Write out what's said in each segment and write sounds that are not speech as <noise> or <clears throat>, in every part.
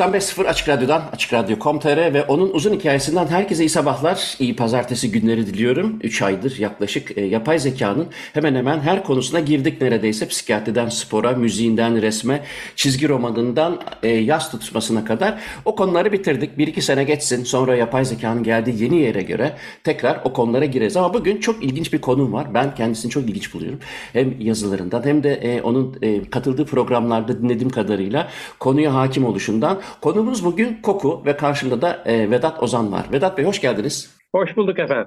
95.0 Açık Radyo'dan, Açık Radyo.com.tr ve onun uzun hikayesinden herkese iyi sabahlar, iyi pazartesi günleri diliyorum. 3 aydır yaklaşık e, yapay zekanın hemen hemen her konusuna girdik neredeyse. Psikiyatriden spora, müziğinden resme, çizgi romanından e, yaz tutmasına kadar o konuları bitirdik. 1-2 sene geçsin sonra yapay zekanın geldiği yeni yere göre tekrar o konulara gireriz. Ama bugün çok ilginç bir konum var. Ben kendisini çok ilginç buluyorum. Hem yazılarından hem de e, onun e, katıldığı programlarda dinlediğim kadarıyla konuya hakim oluşundan Konumuz bugün koku ve karşımda da e, Vedat Ozan var. Vedat Bey hoş geldiniz. Hoş bulduk efendim.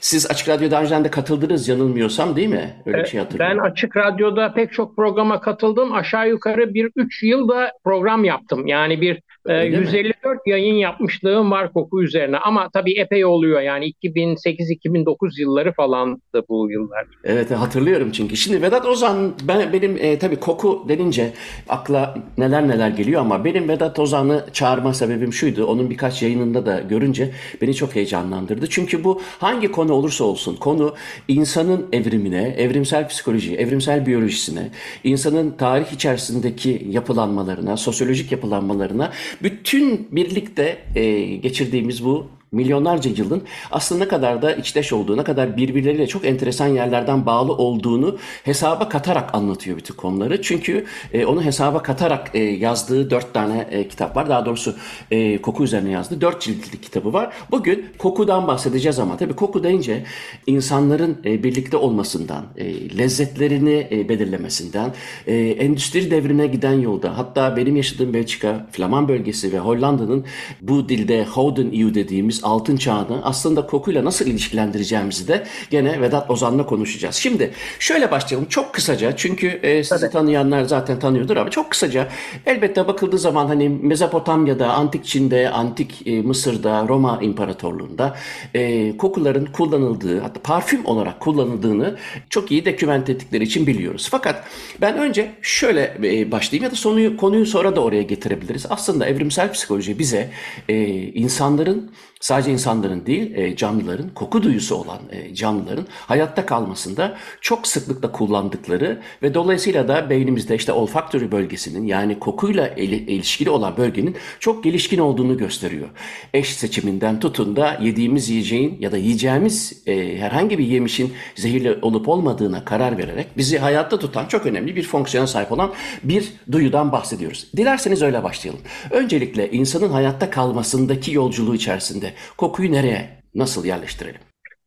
Siz Açık Radyo'da daha önceden de katıldınız yanılmıyorsam değil mi? Öyle bir şey hatırlıyorum. Ben Açık Radyo'da pek çok programa katıldım. Aşağı yukarı bir 3 yılda program yaptım. Yani bir e, 154 mi? yayın yapmışlığım var koku üzerine. Ama tabii epey oluyor. Yani 2008-2009 yılları falan da bu yıllar. Evet hatırlıyorum çünkü. Şimdi Vedat Ozan ben benim e, tabii koku denince akla neler neler geliyor ama benim Vedat Ozan'ı çağırma sebebim şuydu. Onun birkaç yayınında da görünce beni çok heyecanlandırdı. Çünkü bu hangi hangi konu olursa olsun konu insanın evrimine, evrimsel psikoloji, evrimsel biyolojisine, insanın tarih içerisindeki yapılanmalarına, sosyolojik yapılanmalarına bütün birlikte e, geçirdiğimiz bu milyonlarca yılın aslında ne kadar da içteş olduğu, ne kadar birbirleriyle çok enteresan yerlerden bağlı olduğunu hesaba katarak anlatıyor bütün konuları. Çünkü e, onu hesaba katarak e, yazdığı dört tane e, kitap var. Daha doğrusu e, koku üzerine yazdığı dört ciltlik kitabı var. Bugün kokudan bahsedeceğiz ama tabii koku deyince insanların e, birlikte olmasından, e, lezzetlerini e, belirlemesinden, e, endüstri devrine giden yolda hatta benim yaşadığım Belçika, Flaman bölgesi ve Hollanda'nın bu dilde Houden EU dediğimiz dediğimiz altın çağını aslında kokuyla nasıl ilişkilendireceğimizi de gene Vedat Ozan'la konuşacağız. Şimdi şöyle başlayalım çok kısaca çünkü e, sizi Tabii. tanıyanlar zaten tanıyordur ama çok kısaca elbette bakıldığı zaman hani Mezopotamya'da, Antik Çin'de, Antik e, Mısır'da, Roma İmparatorluğu'nda e, kokuların kullanıldığı hatta parfüm olarak kullanıldığını çok iyi doküment ettikleri için biliyoruz. Fakat ben önce şöyle e, başlayayım ya da sonuyu, konuyu sonra da oraya getirebiliriz. Aslında evrimsel psikoloji bize e, insanların sadece insanların değil e, canlıların koku duyusu olan e, canlıların hayatta kalmasında çok sıklıkla kullandıkları ve dolayısıyla da beynimizde işte olfaktörü bölgesinin yani kokuyla ilişkili olan bölgenin çok gelişkin olduğunu gösteriyor. Eş seçiminden tutun da yediğimiz yiyeceğin ya da yiyeceğimiz e, herhangi bir yemişin zehirli olup olmadığına karar vererek bizi hayatta tutan çok önemli bir fonksiyona sahip olan bir duyudan bahsediyoruz. Dilerseniz öyle başlayalım. Öncelikle insanın hayatta kalmasındaki yolculuğu içerisinde kokuyu nereye, nasıl yerleştirelim?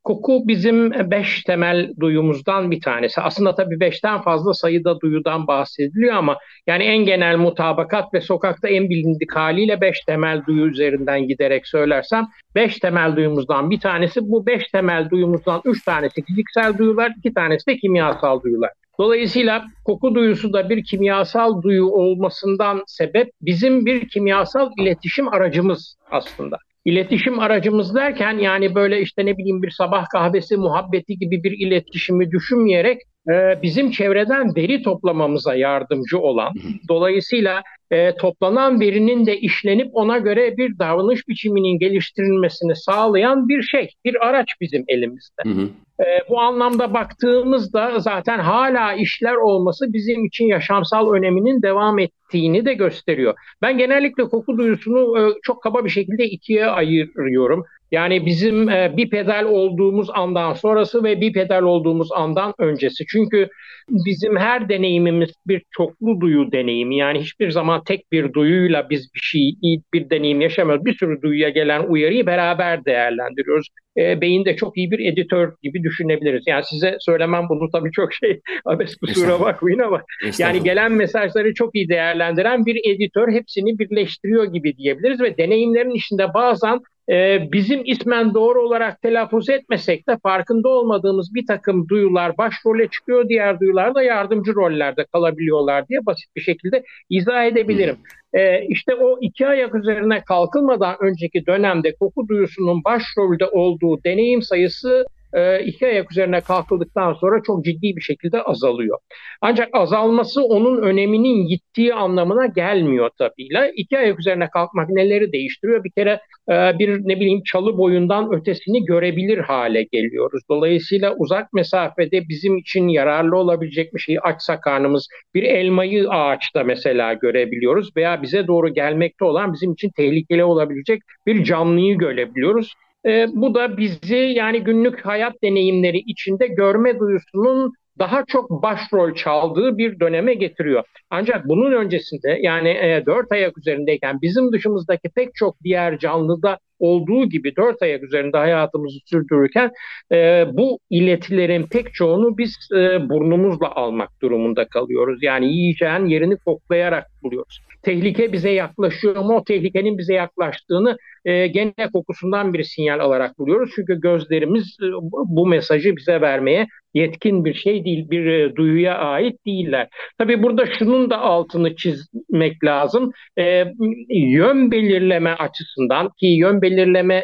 Koku bizim beş temel duyumuzdan bir tanesi. Aslında tabii beşten fazla sayıda duyudan bahsediliyor ama yani en genel mutabakat ve sokakta en bilindik haliyle beş temel duyu üzerinden giderek söylersem beş temel duyumuzdan bir tanesi. Bu beş temel duyumuzdan üç tanesi fiziksel duyular, iki tanesi de kimyasal duyular. Dolayısıyla koku duyusu da bir kimyasal duyu olmasından sebep bizim bir kimyasal iletişim aracımız aslında. İletişim aracımız derken yani böyle işte ne bileyim bir sabah kahvesi muhabbeti gibi bir iletişimi düşünmeyerek e, bizim çevreden veri toplamamıza yardımcı olan, dolayısıyla e, toplanan verinin de işlenip ona göre bir davranış biçiminin geliştirilmesini sağlayan bir şey, bir araç bizim elimizde. Hı hı. E, bu anlamda baktığımızda zaten hala işler olması bizim için yaşamsal öneminin devam ettiğini de gösteriyor. Ben genellikle koku duyusunu e, çok kaba bir şekilde ikiye ayırıyorum. Yani bizim e, bir pedal olduğumuz andan sonrası ve bir pedal olduğumuz andan öncesi. Çünkü bizim her deneyimimiz bir çoklu duyu deneyimi. Yani hiçbir zaman tek bir duyuyla biz bir şey, bir deneyim yaşamıyoruz. Bir sürü duyuya gelen uyarıyı beraber değerlendiriyoruz. E, beyin de çok iyi bir editör gibi düşünebiliriz. Yani size söylemem bunu tabii çok şey, <laughs> abes kusura bakmayın ama yani gelen mesajları çok iyi değerlendiren bir editör hepsini birleştiriyor gibi diyebiliriz ve deneyimlerin içinde bazen e, bizim ismen doğru olarak telaffuz etmesek de farkında olmadığımız bir takım duyular başrole çıkıyor, diğer duyular da yardımcı rollerde kalabiliyorlar diye basit bir şekilde izah edebilirim. E, işte o iki ayak üzerine kalkılmadan önceki dönemde koku duyusunun başrolde olduğu deneyim sayısı e, iki ayak üzerine kalkıldıktan sonra çok ciddi bir şekilde azalıyor. Ancak azalması onun öneminin gittiği anlamına gelmiyor tabii. İki ayak üzerine kalkmak neleri değiştiriyor? Bir kere e, bir ne bileyim çalı boyundan ötesini görebilir hale geliyoruz. Dolayısıyla uzak mesafede bizim için yararlı olabilecek bir şeyi açsa karnımız bir elmayı ağaçta mesela görebiliyoruz veya bize doğru gelmekte olan bizim için tehlikeli olabilecek bir canlıyı görebiliyoruz. E, bu da bizi yani günlük hayat deneyimleri içinde görme duyusunun daha çok başrol çaldığı bir döneme getiriyor. Ancak bunun öncesinde yani e, dört ayak üzerindeyken bizim dışımızdaki pek çok diğer canlıda olduğu gibi dört ayak üzerinde hayatımızı sürdürürken e, bu iletilerin pek çoğunu biz e, burnumuzla almak durumunda kalıyoruz. Yani yiyeceğin yerini koklayarak buluyoruz. Tehlike bize yaklaşıyor ama o tehlikenin bize yaklaştığını e, gene kokusundan bir sinyal alarak buluyoruz. Çünkü gözlerimiz e, bu mesajı bize vermeye yetkin bir şey değil, bir e, duyuya ait değiller. Tabii burada şunun da altını çizmek lazım. E, yön belirleme açısından ki yön belirleme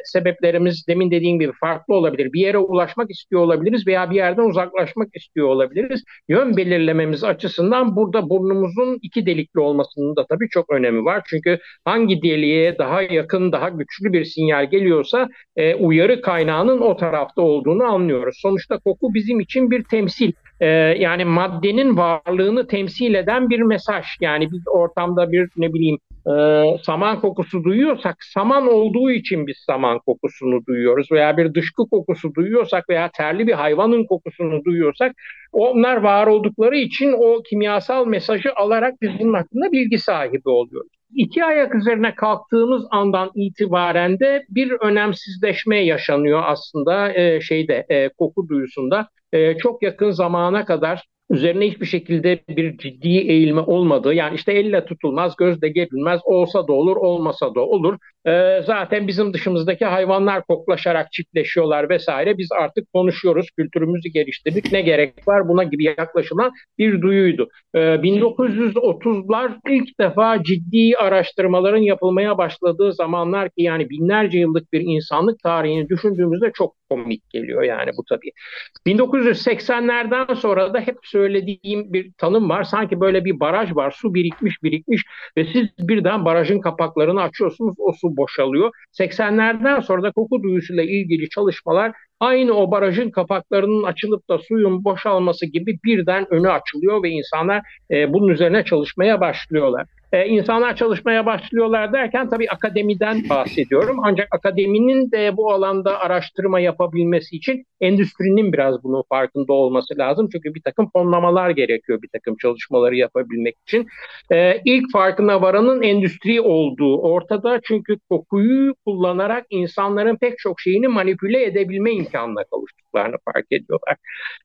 sebeplerimiz demin dediğim gibi farklı olabilir. Bir yere ulaşmak istiyor olabiliriz veya bir yerden uzaklaşmak istiyor olabiliriz. Yön belirlememiz açısından burada burnumuzun iki delikli olmasının da tabii çok önemi var. Çünkü hangi deliğe daha yakın, daha güçlü bir sinyal geliyorsa e, uyarı kaynağının o tarafta olduğunu anlıyoruz. Sonuçta koku bizim için bir temsil. E, yani maddenin varlığını temsil eden bir mesaj. Yani biz ortamda bir ne bileyim e, saman kokusu duyuyorsak saman olduğu için biz saman kokusunu duyuyoruz veya bir dışkı kokusu duyuyorsak veya terli bir hayvanın kokusunu duyuyorsak onlar var oldukları için o kimyasal mesajı alarak biz bunun hakkında bilgi sahibi oluyoruz. İki ayak üzerine kalktığımız andan itibaren de bir önemsizleşme yaşanıyor aslında e, şeyde e, koku duyusunda. E, çok yakın zamana kadar üzerine hiçbir şekilde bir ciddi eğilme olmadığı yani işte elle tutulmaz, gözle görülmez, olsa da olur, olmasa da olur. Ee, zaten bizim dışımızdaki hayvanlar koklaşarak çiftleşiyorlar vesaire. Biz artık konuşuyoruz, kültürümüzü geliştirdik. Ne gerek var buna gibi yaklaşılan bir duyuydu. Ee, 1930'lar ilk defa ciddi araştırmaların yapılmaya başladığı zamanlar ki yani binlerce yıllık bir insanlık tarihini düşündüğümüzde çok komik geliyor yani bu tabii. 1980'lerden sonra da hep söylediğim bir tanım var. Sanki böyle bir baraj var, su birikmiş birikmiş ve siz birden barajın kapaklarını açıyorsunuz, o su boşalıyor. 80'lerden sonra da koku duyusuyla ilgili çalışmalar aynı o barajın kapaklarının açılıp da suyun boşalması gibi birden önü açılıyor ve insanlar e, bunun üzerine çalışmaya başlıyorlar e, insanlar çalışmaya başlıyorlar derken tabii akademiden bahsediyorum. Ancak akademinin de bu alanda araştırma yapabilmesi için endüstrinin biraz bunun farkında olması lazım. Çünkü bir takım fonlamalar gerekiyor bir takım çalışmaları yapabilmek için. E, ilk farkına varanın endüstri olduğu ortada. Çünkü kokuyu kullanarak insanların pek çok şeyini manipüle edebilme imkanına kavuştuklarını fark ediyorlar.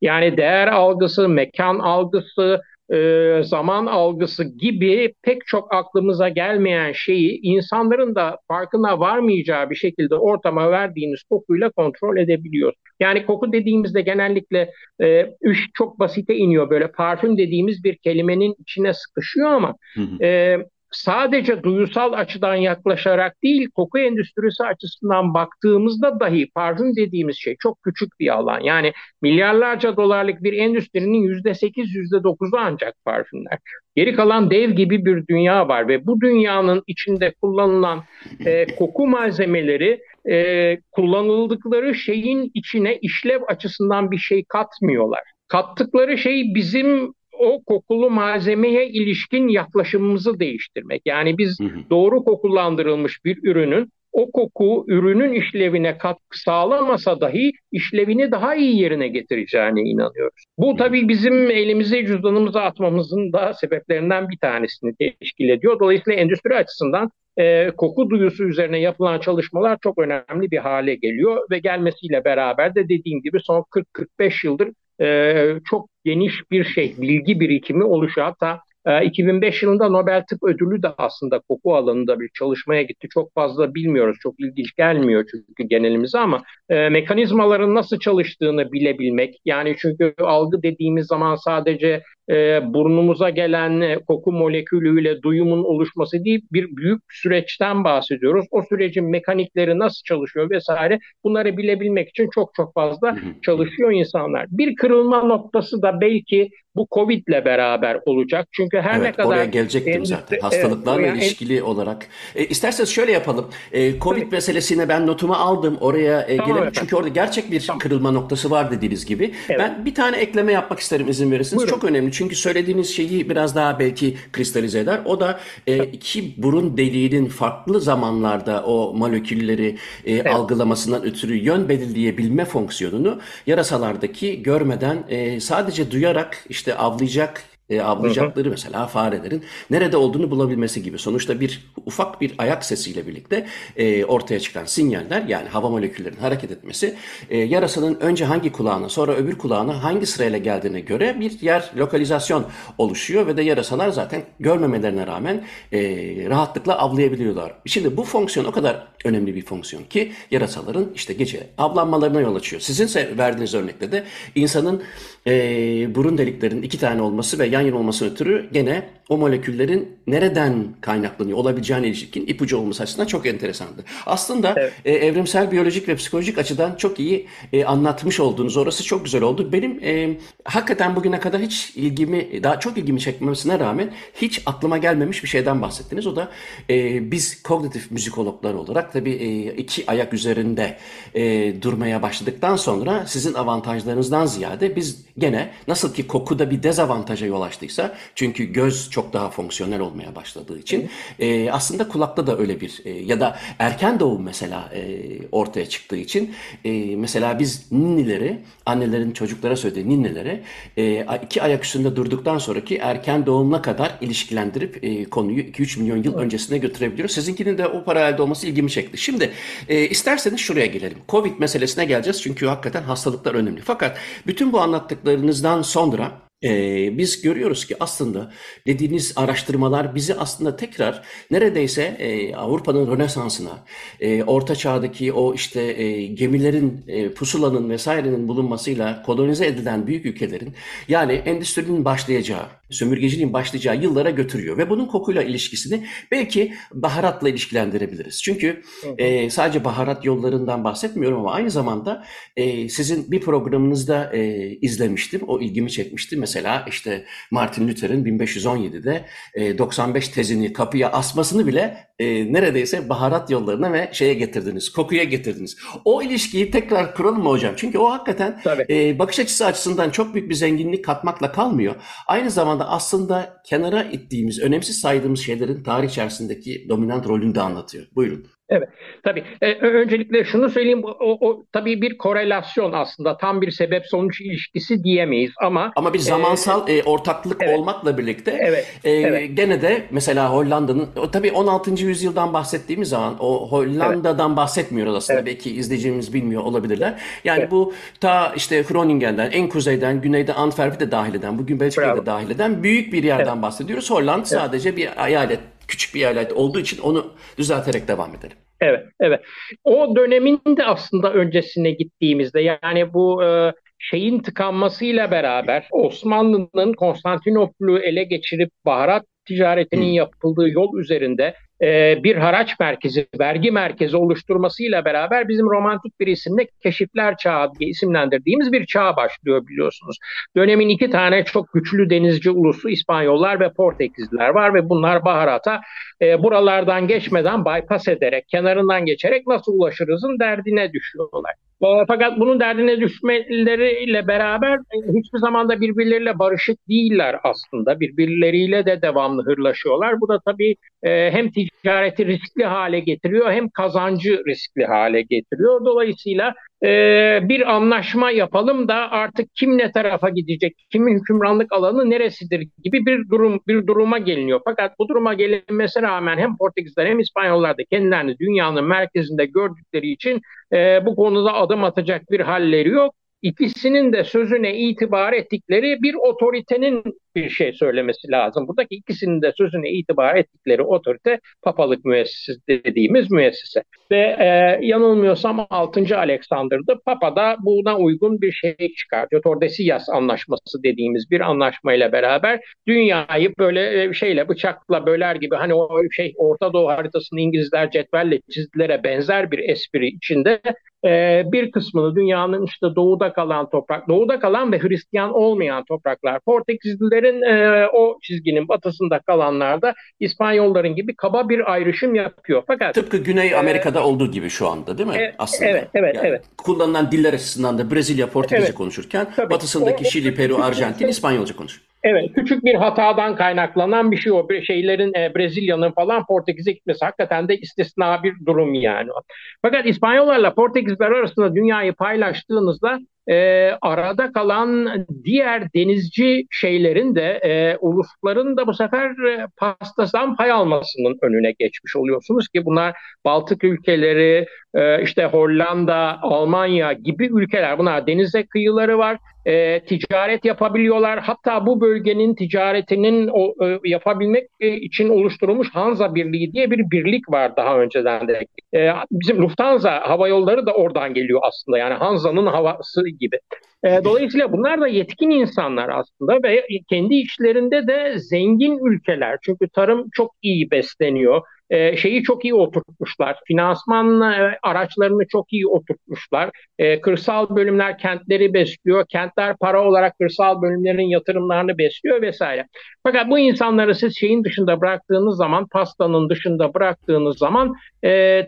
Yani değer algısı, mekan algısı, e, zaman algısı gibi pek çok aklımıza gelmeyen şeyi insanların da farkına varmayacağı bir şekilde ortama verdiğiniz kokuyla kontrol edebiliyoruz. Yani koku dediğimizde genellikle e, iş çok basite iniyor. Böyle parfüm dediğimiz bir kelimenin içine sıkışıyor ama hı hı. E, sadece duyusal açıdan yaklaşarak değil, koku endüstrisi açısından baktığımızda dahi parfüm dediğimiz şey çok küçük bir alan. Yani milyarlarca dolarlık bir endüstrinin yüzde sekiz, yüzde dokuzu ancak parfümler. Geri kalan dev gibi bir dünya var ve bu dünyanın içinde kullanılan e, koku malzemeleri e, kullanıldıkları şeyin içine işlev açısından bir şey katmıyorlar. Kattıkları şey bizim o kokulu malzemeye ilişkin yaklaşımımızı değiştirmek. Yani biz hı hı. doğru kokulandırılmış bir ürünün o koku ürünün işlevine katkı sağlamasa dahi işlevini daha iyi yerine getireceğine inanıyoruz. Bu tabii bizim elimize cüzdanımıza atmamızın da sebeplerinden bir tanesini teşkil ediyor. Dolayısıyla endüstri açısından e, koku duyusu üzerine yapılan çalışmalar çok önemli bir hale geliyor ve gelmesiyle beraber de dediğim gibi son 40-45 yıldır e, çok geniş bir şey, bilgi birikimi oluşuyor. Hatta 2005 yılında Nobel Tıp Ödülü de aslında koku alanında bir çalışmaya gitti. Çok fazla bilmiyoruz, çok ilginç gelmiyor çünkü genelimize ama mekanizmaların nasıl çalıştığını bilebilmek. Yani çünkü algı dediğimiz zaman sadece e, burnumuza gelen e, koku molekülüyle duyumun oluşması değil bir büyük süreçten bahsediyoruz. O sürecin mekanikleri nasıl çalışıyor vesaire bunları bilebilmek için çok çok fazla çalışıyor insanlar. Bir kırılma noktası da belki bu Covid ile beraber olacak. Çünkü her evet, ne kadar... Oraya gelecektim endüstri, zaten. Hastalıklarla evet, ilişkili en... olarak. E, isterseniz şöyle yapalım. E, Covid Tabii. meselesine ben notumu aldım. Oraya e, tamam, gelelim. Çünkü orada gerçek bir tamam. kırılma noktası var dediğiniz gibi. Evet. Ben bir tane ekleme yapmak isterim izin verirseniz. Buyurun. Çok önemli. Çünkü söylediğiniz şeyi biraz daha belki kristalize eder. O da e, iki burun deliğinin farklı zamanlarda o molekülleri e, evet. algılamasından ötürü yön belirleyebilme fonksiyonunu yarasalardaki görmeden e, sadece duyarak işte işte avlayacak e, avlayacakları mesela farelerin nerede olduğunu bulabilmesi gibi. Sonuçta bir ufak bir ayak sesiyle birlikte e, ortaya çıkan sinyaller yani hava moleküllerinin hareket etmesi e, yarasının önce hangi kulağına sonra öbür kulağına hangi sırayla geldiğine göre bir yer lokalizasyon oluşuyor ve de yarasalar zaten görmemelerine rağmen e, rahatlıkla avlayabiliyorlar. Şimdi bu fonksiyon o kadar önemli bir fonksiyon ki yarasaların işte gece avlanmalarına yol açıyor. Sizin verdiğiniz örnekte de insanın e, burun deliklerinin iki tane olması ve yan yana olması ötürü gene o moleküllerin nereden kaynaklanıyor olabileceğine ilişkin ipucu olması açısından çok enteresandı. Aslında evet. e, evrimsel biyolojik ve psikolojik açıdan çok iyi e, anlatmış olduğunuz orası çok güzel oldu. Benim e, hakikaten bugüne kadar hiç ilgimi daha çok ilgimi çekmemesine rağmen hiç aklıma gelmemiş bir şeyden bahsettiniz. O da e, biz kognitif müzikologlar olarak tabii e, iki ayak üzerinde e, durmaya başladıktan sonra sizin avantajlarınızdan ziyade biz gene nasıl ki kokuda bir dezavantaja yol açtıysa çünkü göz çok daha fonksiyonel olmaya başladığı için e, aslında kulakta da öyle bir e, ya da erken doğum mesela e, ortaya çıktığı için e, mesela biz ninnileri annelerin çocuklara söylediği ninnileri e, iki ayak üstünde durduktan sonraki erken doğumuna kadar ilişkilendirip e, konuyu 2-3 milyon yıl öncesine götürebiliyoruz. Sizinkinin de o paralelde olması ilgimi çekti. Şimdi e, isterseniz şuraya gelelim. Covid meselesine geleceğiz çünkü hakikaten hastalıklar önemli. Fakat bütün bu anlattıklarınızdan sonra ee, biz görüyoruz ki aslında dediğiniz araştırmalar bizi aslında tekrar neredeyse e, Avrupa'nın Rönesans'ına, e, Orta Çağ'daki o işte e, gemilerin, e, pusulanın vesairenin bulunmasıyla kolonize edilen büyük ülkelerin yani endüstrinin başlayacağı, sömürgeciliğin başlayacağı yıllara götürüyor ve bunun kokuyla ilişkisini belki baharatla ilişkilendirebiliriz. Çünkü e, sadece baharat yollarından bahsetmiyorum ama aynı zamanda e, sizin bir programınızda e, izlemiştim, o ilgimi çekmişti. Mesela işte Martin Luther'in 1517'de e, 95 tezini kapıya asmasını bile e, neredeyse baharat yollarına ve şeye getirdiniz, kokuya getirdiniz. O ilişkiyi tekrar kuralım mı hocam? Çünkü o hakikaten e, bakış açısı açısından çok büyük bir zenginlik katmakla kalmıyor. Aynı zamanda aslında kenara ittiğimiz, önemsiz saydığımız şeylerin tarih içerisindeki dominant rolünü de anlatıyor. Buyurun. Evet, tabii. Ee, öncelikle şunu söyleyeyim, o, o tabii bir korelasyon aslında, tam bir sebep-sonuç ilişkisi diyemeyiz ama... Ama bir zamansal e, e, ortaklık evet, olmakla birlikte evet, e, evet. gene de mesela Hollanda'nın, tabii 16. yüzyıldan bahsettiğimiz zaman o Hollanda'dan evet. bahsetmiyoruz aslında, evet. belki izleyicimiz bilmiyor olabilirler. Yani evet. bu ta işte Groningen'den, en kuzeyden, güneyde Antwerp'i de dahil eden, bugün Belçika'yı da dahil eden büyük bir yerden evet. bahsediyoruz. Hollanda evet. sadece bir eyalet küçük bir eyalet olduğu için onu düzelterek devam edelim. Evet, evet. O dönemin de aslında öncesine gittiğimizde yani bu e, şeyin tıkanmasıyla beraber Osmanlı'nın Konstantinopol'u ele geçirip baharat ticaretinin yapıldığı yol üzerinde e, bir haraç merkezi, vergi merkezi oluşturmasıyla beraber bizim romantik bir isimle keşifler çağı diye isimlendirdiğimiz bir çağ başlıyor biliyorsunuz. Dönemin iki tane çok güçlü denizci ulusu İspanyollar ve Portekizliler var ve bunlar baharata e, buralardan geçmeden bypass ederek, kenarından geçerek nasıl ulaşırızın derdine düşüyorlar. Fakat bunun derdine düşmeleriyle beraber e, hiçbir zaman da birbirleriyle barışık değiller aslında. Birbirleriyle de devamlı hırlaşıyorlar. Bu da tabii e, hem ticareti riskli hale getiriyor hem kazancı riskli hale getiriyor. Dolayısıyla e, bir anlaşma yapalım da artık kim ne tarafa gidecek, kimin hükümranlık alanı neresidir gibi bir durum bir duruma geliniyor. Fakat bu duruma gelinmesine rağmen hem Portekizler hem İspanyollar da kendilerini dünyanın merkezinde gördükleri için e, bu konuda adım atacak bir halleri yok. İkisinin de sözüne itibar ettikleri bir otoritenin bir şey söylemesi lazım. Buradaki ikisinin de sözüne itibar ettikleri otorite papalık müessesesi dediğimiz müessese. Ve e, yanılmıyorsam 6. Alexander'dı. Papa da buna uygun bir şey çıkartıyor. Tordesillas anlaşması dediğimiz bir anlaşmayla beraber dünyayı böyle e, şeyle bıçakla böler gibi hani o şey Orta Doğu haritasını İngilizler cetvelle çizgilere benzer bir espri içinde e, bir kısmını dünyanın işte doğuda kalan toprak, doğuda kalan ve Hristiyan olmayan topraklar, Portekizlilerin e, o çizginin batısında kalanlar da İspanyolların gibi kaba bir ayrışım yapıyor. Fakat tıpkı Güney e, Amerika'da e, olduğu gibi şu anda değil mi? E, aslında. Evet, evet, yani evet. Kullanılan diller açısından da Brezilya Portekizce evet. konuşurken Tabii. batısındaki o, Şili, Peru, Arjantin İspanyolca konuşuyor. Evet, küçük bir hatadan kaynaklanan bir şey o. Şeylerin e, Brezilya'nın falan Portekiz'e gitmesi hakikaten de istisna bir durum yani. Fakat İspanyollarla Portekizler arasında dünyayı paylaştığınızda e, arada kalan diğer denizci şeylerin de e, ulusların da bu sefer e, pastasından pay almasının önüne geçmiş oluyorsunuz ki bunlar Baltık ülkeleri, e, işte Hollanda, Almanya gibi ülkeler. Bunlar denize kıyıları var, e, ticaret yapabiliyorlar. Hatta bu bölgenin ticaretinin o, e, yapabilmek için oluşturulmuş Hansa Birliği diye bir birlik var daha önceden de. E, bizim Lufthansa hava yolları da oradan geliyor aslında. Yani Hansa'nın havası gibi. E, dolayısıyla bunlar da yetkin insanlar aslında ve kendi içlerinde de zengin ülkeler. Çünkü tarım çok iyi besleniyor. E, şeyi çok iyi oturtmuşlar. Finansman e, araçlarını çok iyi oturtmuşlar. E, kırsal bölümler kentleri besliyor. Kentler para olarak kırsal bölümlerin yatırımlarını besliyor vesaire. Fakat bu insanları siz şeyin dışında bıraktığınız zaman, pastanın dışında bıraktığınız zaman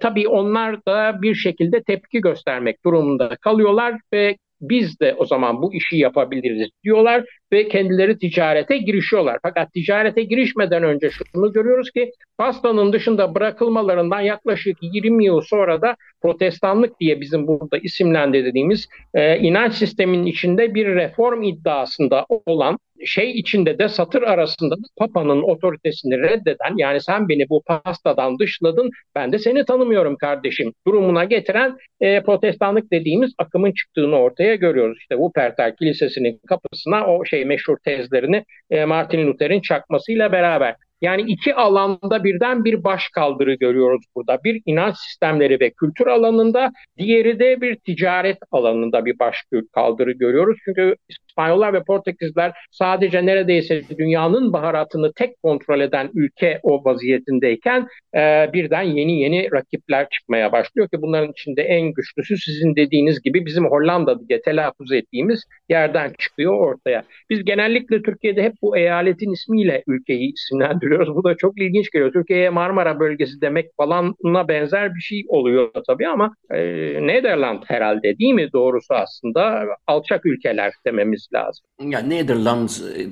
tabii onlar da bir şekilde tepki göstermek durumunda kalıyorlar ve biz de o zaman bu işi yapabiliriz diyorlar ve kendileri ticarete girişiyorlar. Fakat ticarete girişmeden önce şunu görüyoruz ki pastanın dışında bırakılmalarından yaklaşık 20 yıl sonra da protestanlık diye bizim burada isimlendirdiğimiz e, inanç sistemin içinde bir reform iddiasında olan şey içinde de satır arasında da Papa'nın otoritesini reddeden yani sen beni bu pastadan dışladın ben de seni tanımıyorum kardeşim durumuna getiren e, protestanlık dediğimiz akımın çıktığını ortaya görüyoruz. İşte Wuppertal Kilisesi'nin kapısına o şey meşhur tezlerini e, Martin Luther'in çakmasıyla beraber. Yani iki alanda birden bir baş kaldırı görüyoruz burada. Bir inanç sistemleri ve kültür alanında, diğeri de bir ticaret alanında bir baş kaldırı görüyoruz. Çünkü İspanyollar ve Portekizler sadece neredeyse dünyanın baharatını tek kontrol eden ülke o vaziyetindeyken e, birden yeni yeni rakipler çıkmaya başlıyor ki bunların içinde en güçlüsü sizin dediğiniz gibi bizim Hollanda diye telaffuz ettiğimiz yerden çıkıyor ortaya. Biz genellikle Türkiye'de hep bu eyaletin ismiyle ülkeyi isimlendiriyoruz. Bu da çok ilginç geliyor. Türkiye'ye Marmara bölgesi demek falanına benzer bir şey oluyor tabii ama e, Nederland herhalde değil mi doğrusu aslında alçak ülkeler dememiz lazım. Yani Netherlands e,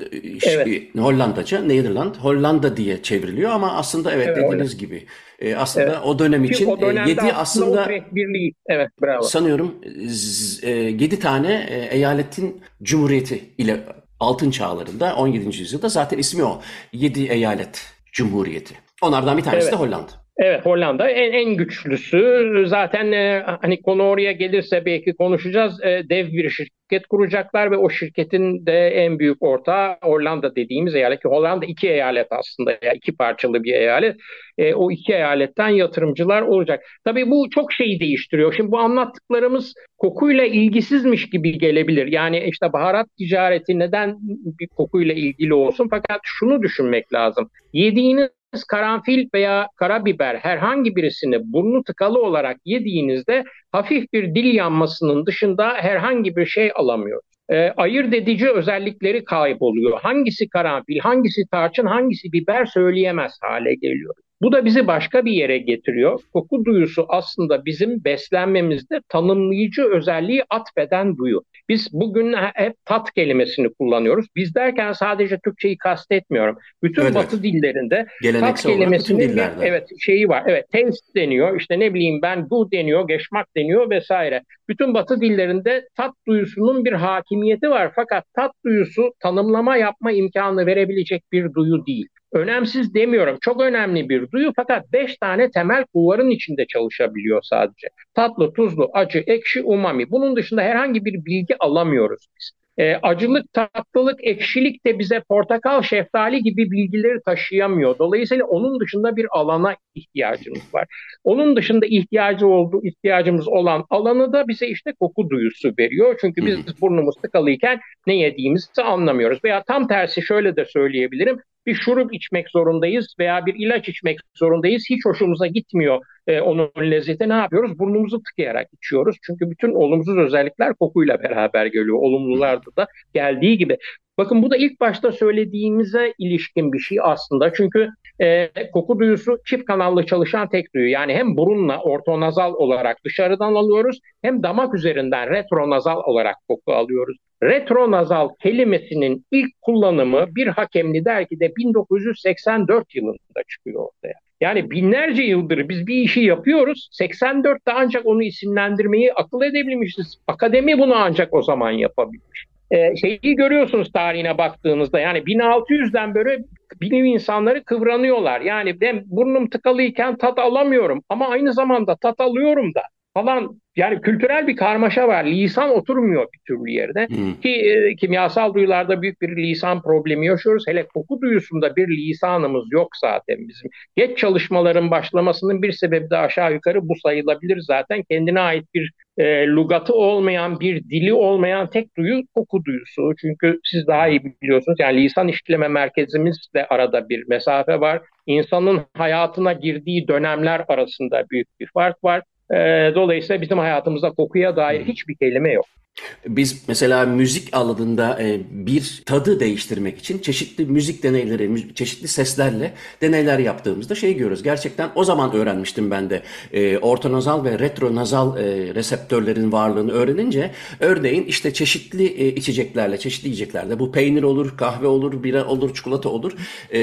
evet. Hollandaca Nederland Hollanda diye çevriliyor ama aslında evet, evet dediğiniz öyle. gibi e, aslında evet. o dönem için o 7 e, aslında birliği evet bravo. Sanıyorum 7 tane eyaletin cumhuriyeti ile altın çağlarında 17. yüzyılda zaten ismi o. 7 eyalet cumhuriyeti. Onlardan bir tanesi evet. de Hollanda. Evet Hollanda en, en güçlüsü. Zaten e, hani konu oraya gelirse belki konuşacağız. E, dev bir şirket kuracaklar ve o şirketin de en büyük ortağı Hollanda dediğimiz eyalet. Ki Hollanda iki eyalet aslında ya iki parçalı bir eyalet. E, o iki eyaletten yatırımcılar olacak. Tabii bu çok şeyi değiştiriyor. Şimdi bu anlattıklarımız kokuyla ilgisizmiş gibi gelebilir. Yani işte baharat ticareti neden bir kokuyla ilgili olsun? Fakat şunu düşünmek lazım. Yediğiniz karanfil veya karabiber herhangi birisini burnu tıkalı olarak yediğinizde hafif bir dil yanmasının dışında herhangi bir şey alamıyor. E, ayırt edici özellikleri kayboluyor. Hangisi karanfil, hangisi tarçın, hangisi biber söyleyemez hale geliyor. Bu da bizi başka bir yere getiriyor. Koku duyusu aslında bizim beslenmemizde tanımlayıcı özelliği atfeden duyu. Biz bugün hep tat kelimesini kullanıyoruz. Biz derken sadece Türkçeyi kastetmiyorum. Bütün evet, Batı dillerinde tat kelimesinin bir, evet şeyi var. Evet taste deniyor. İşte ne bileyim ben bu deniyor, geçmak deniyor vesaire. Bütün Batı dillerinde tat duyusunun bir hakimiyeti var. Fakat tat duyusu tanımlama yapma imkanı verebilecek bir duyu değil önemsiz demiyorum. Çok önemli bir duyu fakat beş tane temel kulvarın içinde çalışabiliyor sadece. Tatlı, tuzlu, acı, ekşi, umami. Bunun dışında herhangi bir bilgi alamıyoruz biz. E, acılık, tatlılık, ekşilik de bize portakal, şeftali gibi bilgileri taşıyamıyor. Dolayısıyla onun dışında bir alana ihtiyacımız var. Onun dışında ihtiyacı olduğu, ihtiyacımız olan alanı da bize işte koku duyusu veriyor. Çünkü biz burnumuz tıkalıyken ne yediğimizi anlamıyoruz. Veya tam tersi şöyle de söyleyebilirim bir şurup içmek zorundayız veya bir ilaç içmek zorundayız. Hiç hoşumuza gitmiyor e, onun lezzeti. Ne yapıyoruz? Burnumuzu tıkayarak içiyoruz. Çünkü bütün olumsuz özellikler kokuyla beraber geliyor. Olumlularda da geldiği gibi. Bakın bu da ilk başta söylediğimize ilişkin bir şey aslında. Çünkü e, koku duyusu çift kanallı çalışan tek duyu. Yani hem burunla ortonazal olarak dışarıdan alıyoruz hem damak üzerinden retronazal olarak koku alıyoruz. Retronazal kelimesinin ilk kullanımı bir hakemli dergide 1984 yılında çıkıyor ortaya. Yani binlerce yıldır biz bir işi yapıyoruz. 84'te ancak onu isimlendirmeyi akıl edebilmişiz. Akademi bunu ancak o zaman yapabilmiş. Ee, şeyi görüyorsunuz tarihine baktığınızda yani 1600'den beri bilim insanları kıvranıyorlar. Yani ben burnum tıkalıyken tat alamıyorum ama aynı zamanda tat alıyorum da falan yani kültürel bir karmaşa var. Lisan oturmuyor bir türlü yerde. Hmm. Ki e, kimyasal duyularda büyük bir lisan problemi yaşıyoruz. Hele koku duyusunda bir lisanımız yok zaten bizim. Geç çalışmaların başlamasının bir sebebi de aşağı yukarı bu sayılabilir zaten. Kendine ait bir e, lugatı olmayan, bir dili olmayan tek duyu koku duyusu. Çünkü siz daha iyi biliyorsunuz. Yani lisan işleme merkezimizle arada bir mesafe var. İnsanın hayatına girdiği dönemler arasında büyük bir fark var. E, dolayısıyla bizim hayatımızda kokuya dair hiçbir kelime yok. Biz mesela müzik alanında e, bir tadı değiştirmek için çeşitli müzik deneyleri, çeşitli seslerle deneyler yaptığımızda şey görüyoruz. Gerçekten o zaman öğrenmiştim ben de e, ortonazal ve retronazal e, reseptörlerin varlığını öğrenince örneğin işte çeşitli içeceklerle, çeşitli yiyeceklerde bu peynir olur, kahve olur, bira olur, çikolata olur,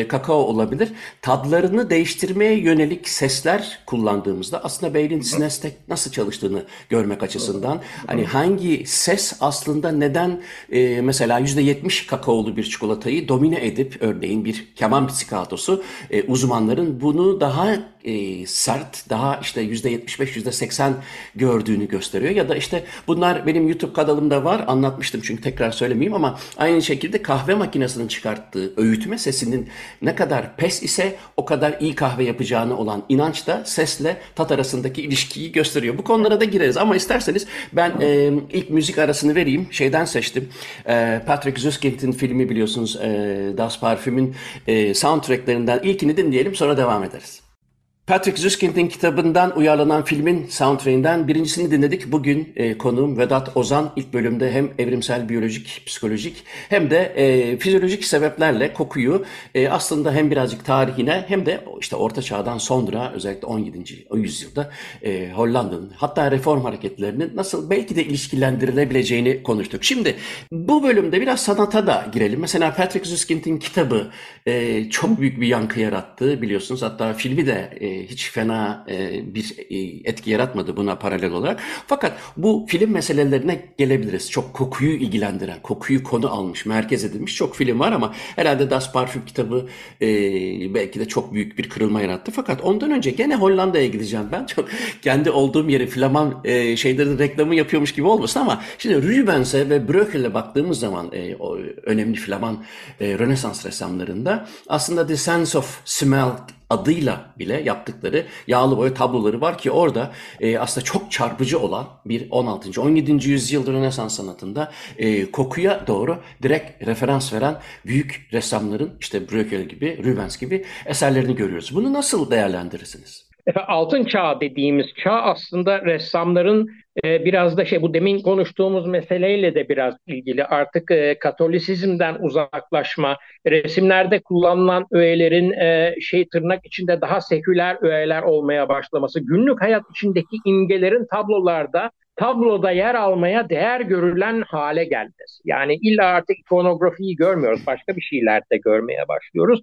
kakao olabilir. Tadlarını değiştirmeye yönelik sesler kullandığımızda aslında beynin sinestek nasıl çalıştığını görmek açısından hani hangi ses aslında neden e, mesela %70 kakaolu bir çikolatayı domine edip örneğin bir keman psikatosu e, uzmanların bunu daha e, sert, daha işte %75, %80 gördüğünü gösteriyor. Ya da işte bunlar benim YouTube kanalımda var. Anlatmıştım çünkü tekrar söylemeyeyim ama aynı şekilde kahve makinesinin çıkarttığı öğütme sesinin ne kadar pes ise o kadar iyi kahve yapacağını olan inanç da sesle tat arasındaki ilişkiyi gösteriyor. Bu konulara da gireriz ama isterseniz ben e, ilk müzik arasını vereyim. Şeyden seçtim. E, Patrick Süskind'in filmi biliyorsunuz e, Das Parfüm'ün e, soundtracklerinden ilkini dinleyelim sonra devam ederiz. Patrick Süskind'in kitabından uyarlanan filmin soundtrack'inden birincisini dinledik. Bugün e, konuğum Vedat Ozan ilk bölümde hem evrimsel biyolojik, psikolojik hem de e, fizyolojik sebeplerle kokuyu e, aslında hem birazcık tarihine hem de işte Orta Çağ'dan sonra özellikle 17. yüzyılda e, Hollanda'nın hatta reform hareketlerinin nasıl belki de ilişkilendirilebileceğini konuştuk. Şimdi bu bölümde biraz sanata da girelim. Mesela Patrick Süskind'in kitabı e, çok büyük bir yankı yarattı biliyorsunuz. Hatta filmi de e, hiç fena e, bir e, etki yaratmadı buna paralel olarak. Fakat bu film meselelerine gelebiliriz. Çok kokuyu ilgilendiren, kokuyu konu almış, merkez edilmiş çok film var ama herhalde Das Parfüm kitabı e, belki de çok büyük bir kırılma yarattı. Fakat ondan önce gene Hollanda'ya gideceğim ben. <laughs> Çok kendi olduğum yeri Flaman şeylerin reklamı yapıyormuş gibi olmasın ama şimdi Rubens'e ve Breukel'e baktığımız zaman önemli Flaman Rönesans ressamlarında aslında The Sense of Smell adıyla bile yaptıkları yağlı boya tabloları var ki orada e, aslında çok çarpıcı olan bir 16. 17. yüzyıl Rönesans sanatında e, kokuya doğru direkt referans veren büyük ressamların işte Bruegel gibi, Rubens gibi eserlerini görüyoruz. Bunu nasıl değerlendirirsiniz? <laughs> Altın çağ dediğimiz çağ aslında ressamların e, biraz da şey bu demin konuştuğumuz meseleyle de biraz ilgili. Artık e, Katolisizmden uzaklaşma, resimlerde kullanılan öğelerin e, şey tırnak içinde daha seküler öğeler olmaya başlaması, günlük hayat içindeki imgelerin tablolarda tabloda yer almaya değer görülen hale gelmesi. Yani illa artık ikonografiyi görmüyoruz, başka bir şeyler de görmeye başlıyoruz.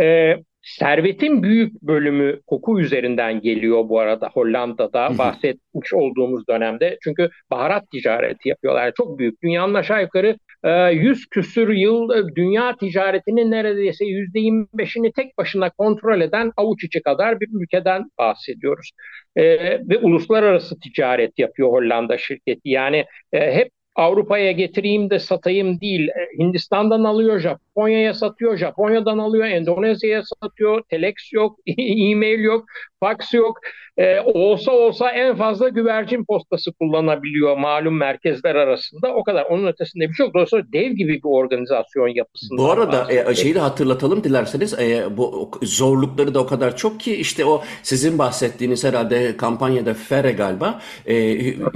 Ee, Servetin büyük bölümü koku üzerinden geliyor bu arada Hollanda'da bahsetmiş olduğumuz dönemde. Çünkü baharat ticareti yapıyorlar. Çok büyük. Dünyanın aşağı yukarı 100 e, küsür yıl e, dünya ticaretinin neredeyse %25'ini tek başına kontrol eden avuç içi kadar bir ülkeden bahsediyoruz. E, ve uluslararası ticaret yapıyor Hollanda şirketi. Yani hep Avrupa'ya getireyim de satayım değil. E, Hindistan'dan alıyor, Japonya'ya satıyor, Japonya'dan alıyor, Endonezya'ya satıyor, telex yok, <laughs> e-mail yok, fax yok. Ee, olsa olsa en fazla güvercin postası kullanabiliyor malum merkezler arasında. O kadar. Onun ötesinde bir şey yok. Dolayısıyla dev gibi bir organizasyon yapısında. Bu arada e, şeyi de hatırlatalım dilerseniz. E, bu zorlukları da o kadar çok ki işte o sizin bahsettiğiniz herhalde kampanyada Fere galiba e,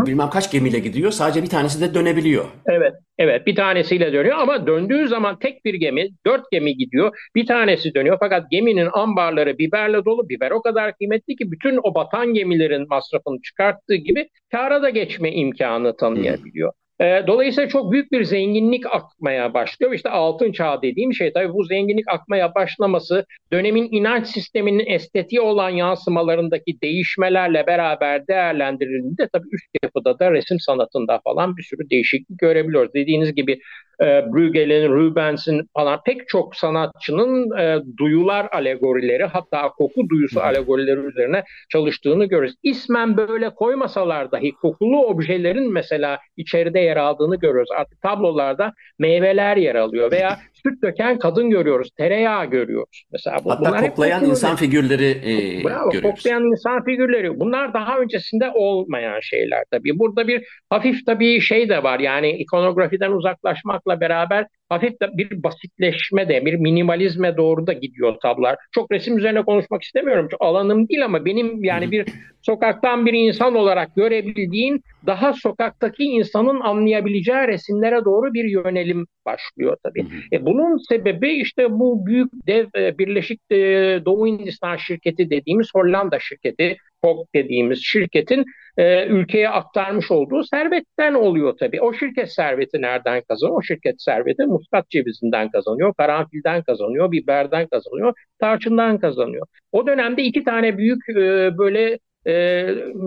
bilmem kaç gemiyle gidiyor. Sadece bir tanesi de dönebiliyor. Evet. Evet bir tanesiyle dönüyor ama döndüğü zaman tek bir gemi, dört gemi gidiyor. Bir tanesi dönüyor fakat geminin ambarları biberle dolu. Biber o kadar kıymetli ki bütün o batan gemilerin masrafını çıkarttığı gibi kâra da geçme imkanı tanıyabiliyor. E, dolayısıyla çok büyük bir zenginlik akmaya başlıyor. İşte altın çağ dediğim şey tabii bu zenginlik akmaya başlaması dönemin inanç sisteminin estetiği olan yansımalarındaki değişmelerle beraber değerlendirildiğinde tabii üst yapıda da resim sanatında falan bir sürü değişiklik görebiliyoruz. Dediğiniz gibi e, Bruegel'in, Rubens'in falan pek çok sanatçının e, duyular alegorileri hatta koku duyusu alegorileri üzerine çalıştığını görürüz. İsmen böyle koymasalar dahi kokulu objelerin mesela içeride yer aldığını görüyoruz. Artık tablolarda meyveler yer alıyor veya <laughs> süt döken kadın görüyoruz, tereyağı görüyoruz. Mesela bu, Hatta koklayan insan figürleri e, Bravo, görüyoruz. Koklayan insan figürleri. Bunlar daha öncesinde olmayan şeyler tabii. Burada bir hafif tabii şey de var. Yani ikonografiden uzaklaşmakla beraber hafif de bir basitleşme de, bir minimalizme doğru da gidiyor tablolar. Çok resim üzerine konuşmak istemiyorum. Çok alanım değil ama benim yani bir sokaktan bir insan olarak görebildiğim daha sokaktaki insanın anlayabileceği resimlere doğru bir yönelim başlıyor tabii. E, bunun sebebi işte bu büyük dev e, Birleşik e, Doğu Hindistan şirketi dediğimiz Hollanda şirketi, FOG dediğimiz şirketin e, ülkeye aktarmış olduğu servetten oluyor tabii. O şirket serveti nereden kazanıyor? O şirket serveti muskat cevizinden kazanıyor, karanfilden kazanıyor, biberden kazanıyor, tarçından kazanıyor. O dönemde iki tane büyük e, böyle e,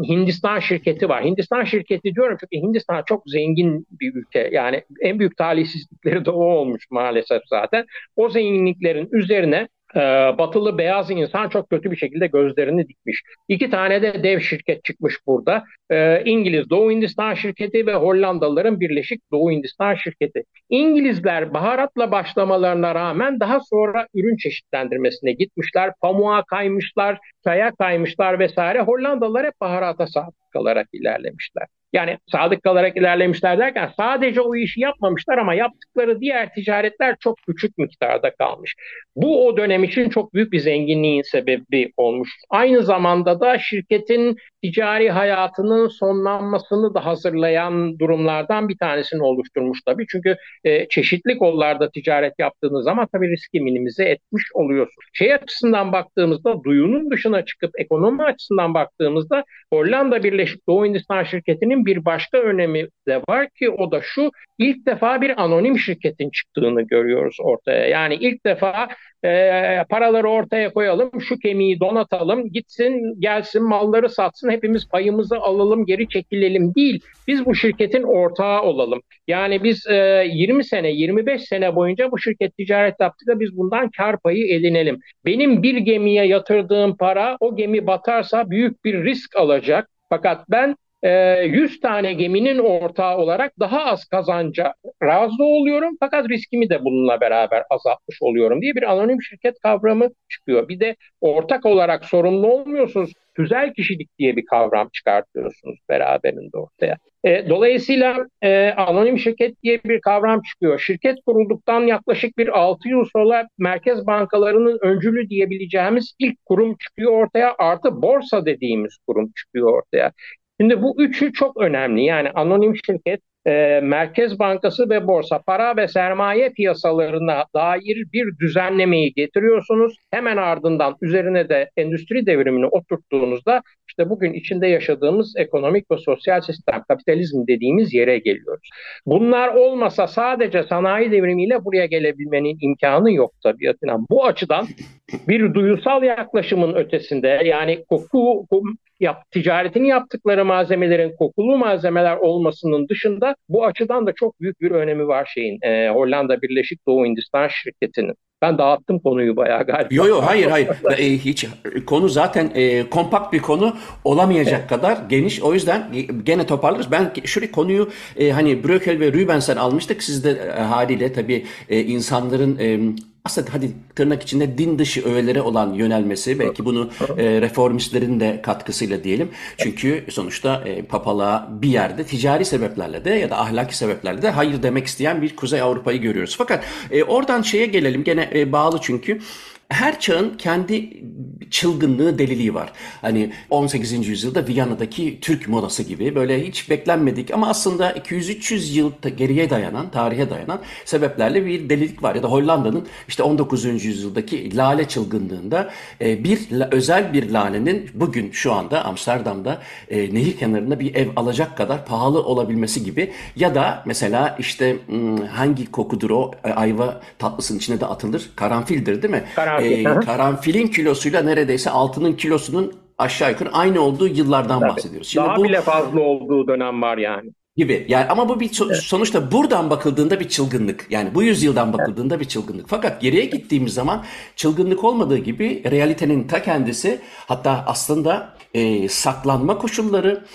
Hindistan şirketi var. Hindistan şirketi diyorum çünkü Hindistan çok zengin bir ülke. Yani en büyük talihsizlikleri de o olmuş maalesef zaten. O zenginliklerin üzerine e, batılı beyaz insan çok kötü bir şekilde gözlerini dikmiş. İki tane de dev şirket çıkmış burada. E, İngiliz Doğu Hindistan şirketi ve Hollandalıların Birleşik Doğu Hindistan şirketi. İngilizler baharatla başlamalarına rağmen daha sonra ürün çeşitlendirmesine gitmişler. Pamuğa kaymışlar, çaya kaymışlar vesaire. Hollandalılar hep baharata sadık kalarak ilerlemişler. Yani sadık kalarak ilerlemişler derken sadece o işi yapmamışlar ama yaptıkları diğer ticaretler çok küçük miktarda kalmış. Bu o dönem için çok büyük bir zenginliğin sebebi olmuş. Aynı zamanda da şirketin ticari hayatının sonlanmasını da hazırlayan durumlardan bir tanesini oluşturmuş tabii. Çünkü e, çeşitli kollarda ticaret yaptığınız zaman tabii riski minimize etmiş oluyorsunuz. Şey açısından baktığımızda duyunun dışına çıkıp ekonomi açısından baktığımızda Hollanda Birleşik Doğu Hindistan şirketinin bir başka önemi de var ki o da şu ilk defa bir anonim şirketin çıktığını görüyoruz ortaya. Yani ilk defa e, paraları ortaya koyalım, şu kemiği donatalım, gitsin, gelsin, malları satsın, hepimiz payımızı alalım, geri çekilelim değil. Biz bu şirketin ortağı olalım. Yani biz e, 20 sene, 25 sene boyunca bu şirket ticaret yaptık da biz bundan kar payı edinelim. Benim bir gemiye yatırdığım para o gemi batarsa büyük bir risk alacak. Fakat ben 100 tane geminin ortağı olarak daha az kazanca razı oluyorum fakat riskimi de bununla beraber azaltmış oluyorum diye bir anonim şirket kavramı çıkıyor. Bir de ortak olarak sorumlu olmuyorsunuz. Tüzel kişilik diye bir kavram çıkartıyorsunuz beraberinde ortaya. E, dolayısıyla e, anonim şirket diye bir kavram çıkıyor. Şirket kurulduktan yaklaşık bir 6 yıl sonra merkez bankalarının öncülü diyebileceğimiz ilk kurum çıkıyor ortaya. Artı borsa dediğimiz kurum çıkıyor ortaya. Şimdi bu üçü çok önemli. Yani anonim şirket, e, Merkez Bankası ve borsa para ve sermaye piyasalarına dair bir düzenlemeyi getiriyorsunuz. Hemen ardından üzerine de endüstri devrimini oturttuğunuzda işte bugün içinde yaşadığımız ekonomik ve sosyal sistem, kapitalizm dediğimiz yere geliyoruz. Bunlar olmasa sadece sanayi devrimiyle buraya gelebilmenin imkanı yok tabiatına. Bu açıdan bir duyusal yaklaşımın ötesinde yani koku, yap, ticaretini yaptıkları malzemelerin kokulu malzemeler olmasının dışında bu açıdan da çok büyük bir önemi var şeyin e, Hollanda Birleşik Doğu Hindistan şirketinin. Ben dağıttım konuyu bayağı galiba. Yok yok hayır hayır. e, hiç konu zaten e, kompakt bir konu olamayacak evet. kadar geniş. O yüzden e, gene toparlarız. Ben şurayı konuyu e, hani Brökel ve Rübensen almıştık. Siz de e, haliyle tabii e, insanların e, aslında hadi tırnak içinde din dışı öğelere olan yönelmesi belki bunu e, reformistlerin de katkısıyla diyelim. Çünkü sonuçta e, papalığa bir yerde ticari sebeplerle de ya da ahlaki sebeplerle de hayır demek isteyen bir Kuzey Avrupa'yı görüyoruz. Fakat e, oradan şeye gelelim gene e, bağlı çünkü her çağın kendi çılgınlığı, deliliği var. Hani 18. yüzyılda Viyana'daki Türk modası gibi böyle hiç beklenmedik ama aslında 200-300 yıl geriye dayanan, tarihe dayanan sebeplerle bir delilik var. Ya da Hollanda'nın işte 19. yüzyıldaki lale çılgınlığında e, bir özel bir lalenin bugün şu anda Amsterdam'da e, nehir kenarında bir ev alacak kadar pahalı olabilmesi gibi ya da mesela işte hangi kokudur o e, ayva tatlısının içine de atılır? Karanfildir değil mi? Karanfil e, karanfilin kilosuyla neredeyse altının kilosunun aşağı yukarı aynı olduğu yıllardan Tabii. bahsediyoruz. Şimdi Daha bu, bile fazla olduğu dönem var yani. Gibi. Yani ama bu bir so- evet. sonuçta buradan bakıldığında bir çılgınlık. Yani bu yüzyıldan bakıldığında evet. bir çılgınlık. Fakat geriye gittiğimiz zaman çılgınlık olmadığı gibi realitenin ta kendisi hatta aslında e, saklanma koşulları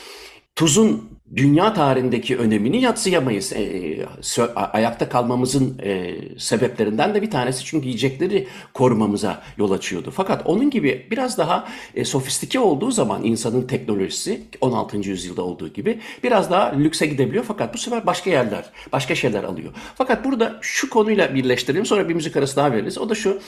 tuzun dünya tarihindeki önemini yatsıyamayız. E, e ayakta kalmamızın e, sebeplerinden de bir tanesi çünkü yiyecekleri korumamıza yol açıyordu. Fakat onun gibi biraz daha e, sofistike olduğu zaman insanın teknolojisi 16. yüzyılda olduğu gibi biraz daha lükse gidebiliyor. Fakat bu sefer başka yerler, başka şeyler alıyor. Fakat burada şu konuyla birleştirelim sonra bir müzik arası daha veririz. O da şu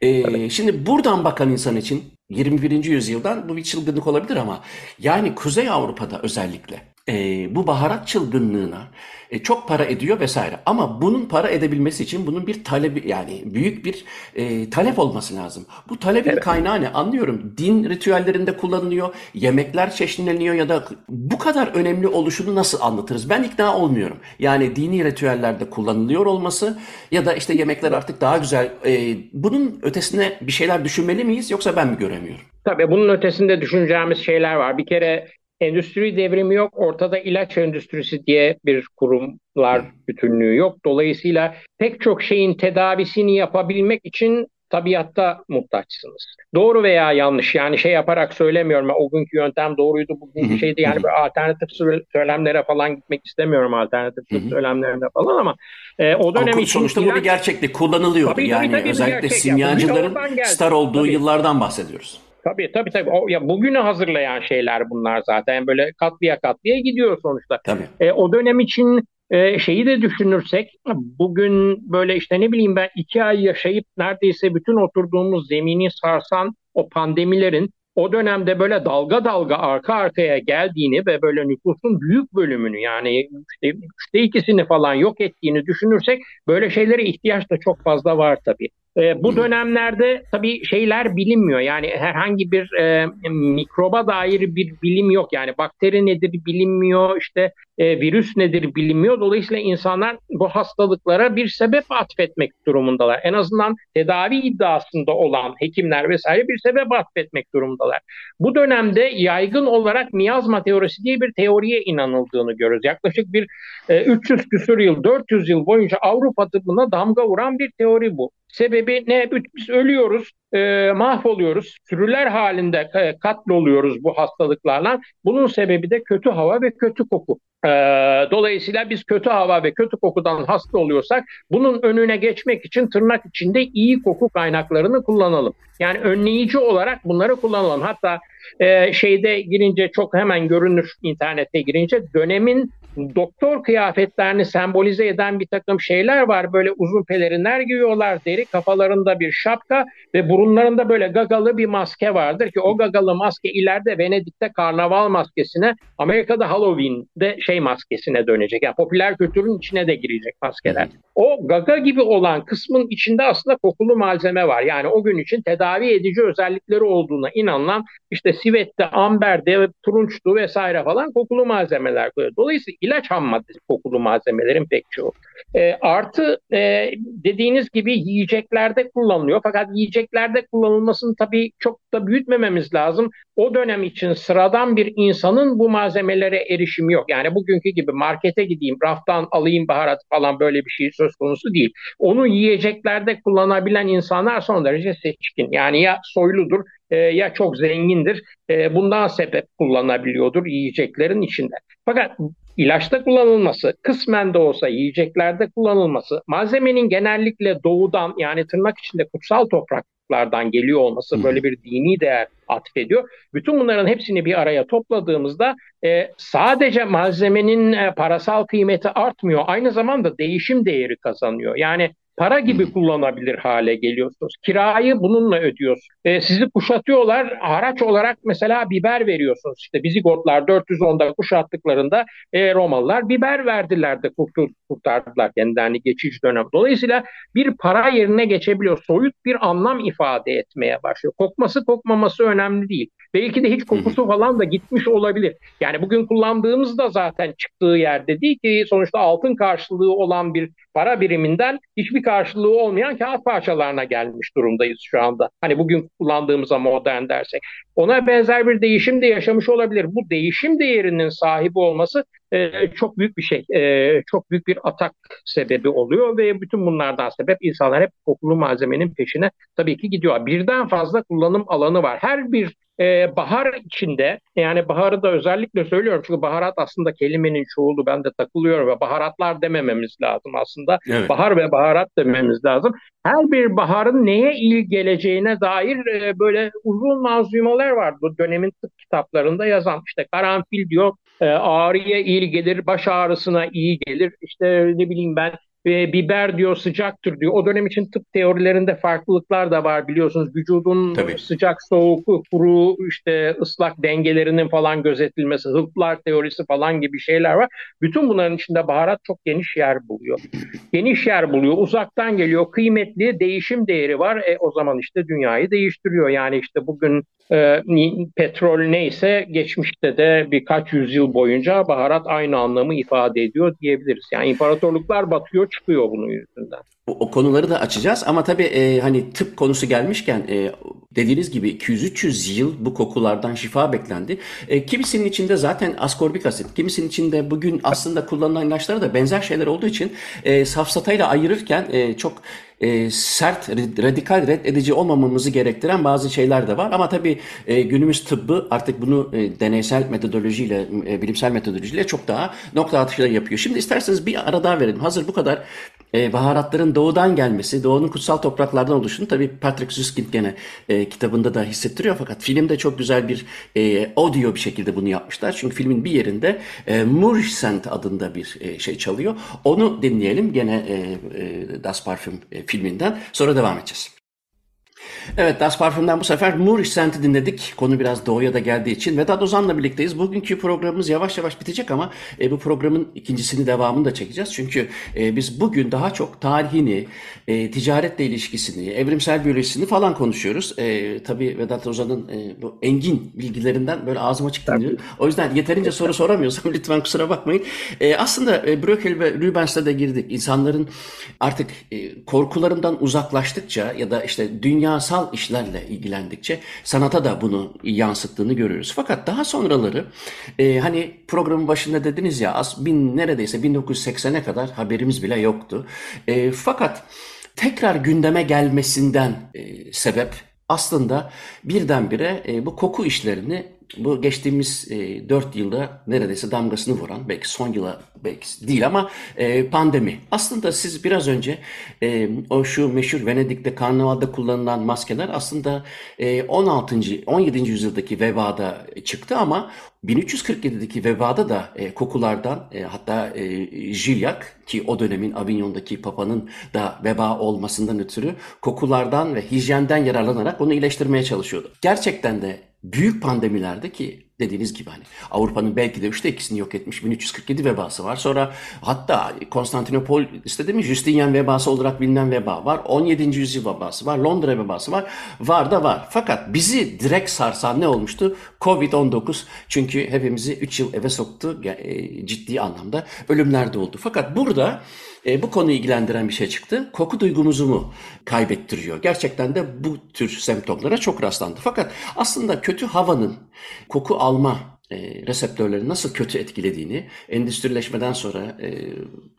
ee, şimdi buradan bakan insan için 21. yüzyıldan bu bir çılgınlık olabilir ama yani Kuzey Avrupa'da özellikle e, bu baharat çılgınlığına e, çok para ediyor vesaire. Ama bunun para edebilmesi için bunun bir talebi yani büyük bir e, talep olması lazım. Bu talebin evet. kaynağı ne? Anlıyorum. Din ritüellerinde kullanılıyor, yemekler çeşitleniyor ya da bu kadar önemli oluşunu nasıl anlatırız? Ben ikna olmuyorum. Yani dini ritüellerde kullanılıyor olması ya da işte yemekler artık daha güzel. E, bunun ötesine bir şeyler düşünmeli miyiz yoksa ben mi göremiyorum? Tabii bunun ötesinde düşüneceğimiz şeyler var. Bir kere endüstri devrimi yok. Ortada ilaç endüstrisi diye bir kurumlar bütünlüğü yok. Dolayısıyla pek çok şeyin tedavisini yapabilmek için tabiatta muhtaçsınız. Doğru veya yanlış yani şey yaparak söylemiyorum. O günkü yöntem doğruydu, bugünkü şeydi. Yani bir alternatif söylemlere falan gitmek istemiyorum alternatif söylemlerine falan ama e, o dönem ama için sonuçta ilaç... bu bir gerçeklik kullanılıyordu. Tabii, yani tabii, tabii, özellikle simyacıların star olduğu tabii. yıllardan bahsediyoruz. Tabii tabii tabii. O, ya bugünü hazırlayan şeyler bunlar zaten. Böyle katlıya katlıya gidiyor sonuçta. Tabii. E, o dönem için e, şeyi de düşünürsek bugün böyle işte ne bileyim ben iki ay yaşayıp neredeyse bütün oturduğumuz zemini sarsan o pandemilerin o dönemde böyle dalga dalga arka arkaya geldiğini ve böyle nüfusun büyük bölümünü yani işte üçte ikisini falan yok ettiğini düşünürsek böyle şeylere ihtiyaç da çok fazla var tabii. E, bu dönemlerde tabii şeyler bilinmiyor. Yani herhangi bir e, mikroba dair bir bilim yok. Yani bakteri nedir bilinmiyor, işte e, virüs nedir bilinmiyor. Dolayısıyla insanlar bu hastalıklara bir sebep atfetmek durumundalar. En azından tedavi iddiasında olan hekimler vesaire bir sebep atfetmek durumundalar. Bu dönemde yaygın olarak miyazma teorisi diye bir teoriye inanıldığını görüyoruz. Yaklaşık bir e, 300 küsur yıl, 400 yıl boyunca Avrupa'da buna damga vuran bir teori bu. Sebebi ne? Biz ölüyoruz, e, mahvoluyoruz, sürüler halinde e, katloluyoruz bu hastalıklarla. Bunun sebebi de kötü hava ve kötü koku. E, dolayısıyla biz kötü hava ve kötü kokudan hasta oluyorsak bunun önüne geçmek için tırnak içinde iyi koku kaynaklarını kullanalım. Yani önleyici olarak bunları kullanalım. Hatta e, şeyde girince çok hemen görünür internette girince dönemin doktor kıyafetlerini sembolize eden bir takım şeyler var. Böyle uzun pelerinler giyiyorlar, deri kafalarında bir şapka ve burunlarında böyle gagalı bir maske vardır ki o gagalı maske ileride Venedik'te karnaval maskesine, Amerika'da Halloween'de şey maskesine dönecek. Yani popüler kültürün içine de girecek maskeler. O gaga gibi olan kısmın içinde aslında kokulu malzeme var. Yani o gün için tedavi edici özellikleri olduğuna inanılan işte sivette, amberde, turunçtu vesaire falan kokulu malzemeler koyuyor. Dolayısıyla İlaç ham maddesi kokulu malzemelerin pek çoğu. E, artı e, dediğiniz gibi yiyeceklerde kullanılıyor. Fakat yiyeceklerde kullanılmasını tabii çok da büyütmememiz lazım. O dönem için sıradan bir insanın bu malzemelere erişimi yok. Yani bugünkü gibi markete gideyim, raftan alayım baharat falan böyle bir şey söz konusu değil. Onu yiyeceklerde kullanabilen insanlar son derece seçkin. Yani ya soyludur e, ya çok zengindir. E, bundan sebep kullanabiliyordur yiyeceklerin içinde. Fakat ilaçta kullanılması, kısmen de olsa yiyeceklerde kullanılması, malzemenin genellikle doğudan yani tırnak içinde kutsal topraklardan geliyor olması böyle bir dini değer atfediyor. Bütün bunların hepsini bir araya topladığımızda e, sadece malzemenin e, parasal kıymeti artmıyor. Aynı zamanda değişim değeri kazanıyor. Yani para gibi kullanabilir hale geliyorsunuz. Kirayı bununla ödüyorsunuz. E, sizi kuşatıyorlar. Haraç olarak mesela biber veriyorsunuz. İşte Bizigotlar 410'da kuşattıklarında e, Romalılar biber verdiler de kurtul, kurtardılar kendilerini geçici dönem. Dolayısıyla bir para yerine geçebiliyor. Soyut bir anlam ifade etmeye başlıyor. Kokması kokmaması önemli değil. Belki de hiç kokusu falan da gitmiş olabilir. Yani bugün kullandığımızda zaten çıktığı yerde değil ki sonuçta altın karşılığı olan bir para biriminden hiçbir karşılığı olmayan kağıt parçalarına gelmiş durumdayız şu anda. Hani bugün kullandığımıza modern dersek. Ona benzer bir değişim de yaşamış olabilir. Bu değişim değerinin sahibi olması e, çok büyük bir şey. E, çok büyük bir atak sebebi oluyor ve bütün bunlardan sebep insanlar hep kokulu malzemenin peşine tabii ki gidiyor. Birden fazla kullanım alanı var. Her bir e, bahar içinde yani baharı da özellikle söylüyorum çünkü baharat aslında kelimenin çoğulu ben de takılıyorum ve baharatlar demememiz lazım aslında. Evet. Bahar ve baharat dememiz lazım. Her bir baharın neye iyi geleceğine dair e, böyle uzun manzumeler var bu dönemin tıp kitaplarında yazan. işte karanfil diyor e, ağrıya iyi gelir, baş ağrısına iyi gelir. İşte ne bileyim ben e, biber diyor sıcaktır diyor. O dönem için tıp teorilerinde farklılıklar da var biliyorsunuz. Vücudun Tabii. sıcak, soğuk, kuru, işte ıslak dengelerinin falan gözetilmesi, hılplar teorisi falan gibi şeyler var. Bütün bunların içinde baharat çok geniş yer buluyor. <clears throat> Geniş yer buluyor, uzaktan geliyor, kıymetli, değişim değeri var. E, o zaman işte dünyayı değiştiriyor. Yani işte bugün e, petrol neyse geçmişte de birkaç yüzyıl boyunca baharat aynı anlamı ifade ediyor diyebiliriz. Yani imparatorluklar batıyor çıkıyor bunun yüzünden. O, o konuları da açacağız ama tabii e, hani tıp konusu gelmişken e, dediğiniz gibi 200-300 yıl bu kokulardan şifa beklendi. E, kimisinin içinde zaten askorbik asit, kimisinin içinde bugün aslında kullanılan ilaçlara da benzer şeyler olduğu için e, safsatayla ayırırken e, çok e, sert, radikal reddedici olmamamızı gerektiren bazı şeyler de var. Ama tabii e, günümüz tıbbı artık bunu e, deneysel metodolojiyle, e, bilimsel metodolojiyle çok daha nokta atışıyla yapıyor. Şimdi isterseniz bir ara daha verelim. Hazır bu kadar e, baharatların doğudan gelmesi, doğunun kutsal topraklardan oluşunu tabii Patrick Süskind gene e, kitabında da hissettiriyor. Fakat filmde çok güzel bir e, audio bir şekilde bunu yapmışlar. Çünkü filmin bir yerinde e, Murissant adında bir e, şey çalıyor. Onu dinleyelim gene e, e, Das Parfüm e, filminden. Sonra devam edeceğiz. Evet Das Parfüm'den bu sefer Moorish Scent'i dinledik. Konu biraz doğuya da geldiği için. Vedat Ozan'la birlikteyiz. Bugünkü programımız yavaş yavaş bitecek ama e, bu programın ikincisini devamını da çekeceğiz. Çünkü e, biz bugün daha çok tarihini, e, ticaretle ilişkisini, evrimsel biyolojisini falan konuşuyoruz. E, tabii Vedat Ozan'ın e, bu engin bilgilerinden böyle ağzıma çıktı. O yüzden yeterince soru <laughs> soramıyorsam lütfen kusura bakmayın. E, aslında e, Brökel ve Rubens'le de girdik. İnsanların artık e, korkularından uzaklaştıkça ya da işte dünyasal sanatsal işlerle ilgilendikçe sanata da bunu yansıttığını görüyoruz. Fakat daha sonraları e, hani programın başında dediniz ya az bin neredeyse 1980'e kadar haberimiz bile yoktu. E, fakat tekrar gündeme gelmesinden e, sebep aslında birdenbire e, bu koku işlerini bu geçtiğimiz e, 4 yılda neredeyse damgasını vuran, belki son yıla belki değil ama e, pandemi. Aslında siz biraz önce e, o şu meşhur Venedik'te karnavalda kullanılan maskeler aslında e, 16. 17. yüzyıldaki vebada çıktı ama 1347'deki vebada da e, kokulardan e, hatta e, Jilyak ki o dönemin Avignon'daki papanın da veba olmasından ötürü kokulardan ve hijyenden yararlanarak onu iyileştirmeye çalışıyordu. Gerçekten de büyük pandemilerde ki dediğiniz gibi hani Avrupa'nın belki de üçte ikisini yok etmiş 1347 vebası var. Sonra hatta Konstantinopol istedi mi Justinian vebası olarak bilinen veba var. 17. yüzyıl vebası var. Londra vebası var. Var da var. Fakat bizi direkt sarsan ne olmuştu? Covid-19 çünkü hepimizi 3 yıl eve soktu e, ciddi anlamda. Ölümler de oldu. Fakat burada e, bu konuyu ilgilendiren bir şey çıktı. Koku duygumuzu mu kaybettiriyor? Gerçekten de bu tür semptomlara çok rastlandı. Fakat aslında kötü havanın koku alma e, reseptörleri nasıl kötü etkilediğini endüstrileşmeden sonra e,